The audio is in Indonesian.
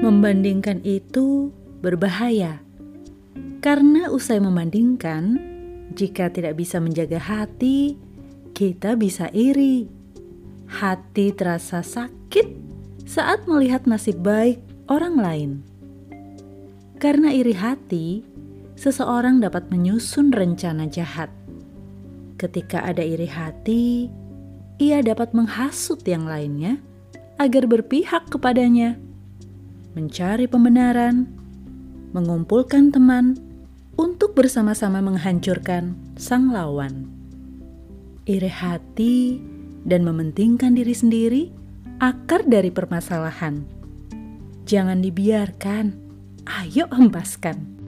Membandingkan itu berbahaya, karena usai membandingkan, jika tidak bisa menjaga hati, kita bisa iri. Hati terasa sakit saat melihat nasib baik orang lain. Karena iri hati, seseorang dapat menyusun rencana jahat. Ketika ada iri hati, ia dapat menghasut yang lainnya agar berpihak kepadanya, mencari pembenaran, mengumpulkan teman untuk bersama-sama menghancurkan sang lawan. Iri hati dan mementingkan diri sendiri akar dari permasalahan. Jangan dibiarkan, ayo hempaskan.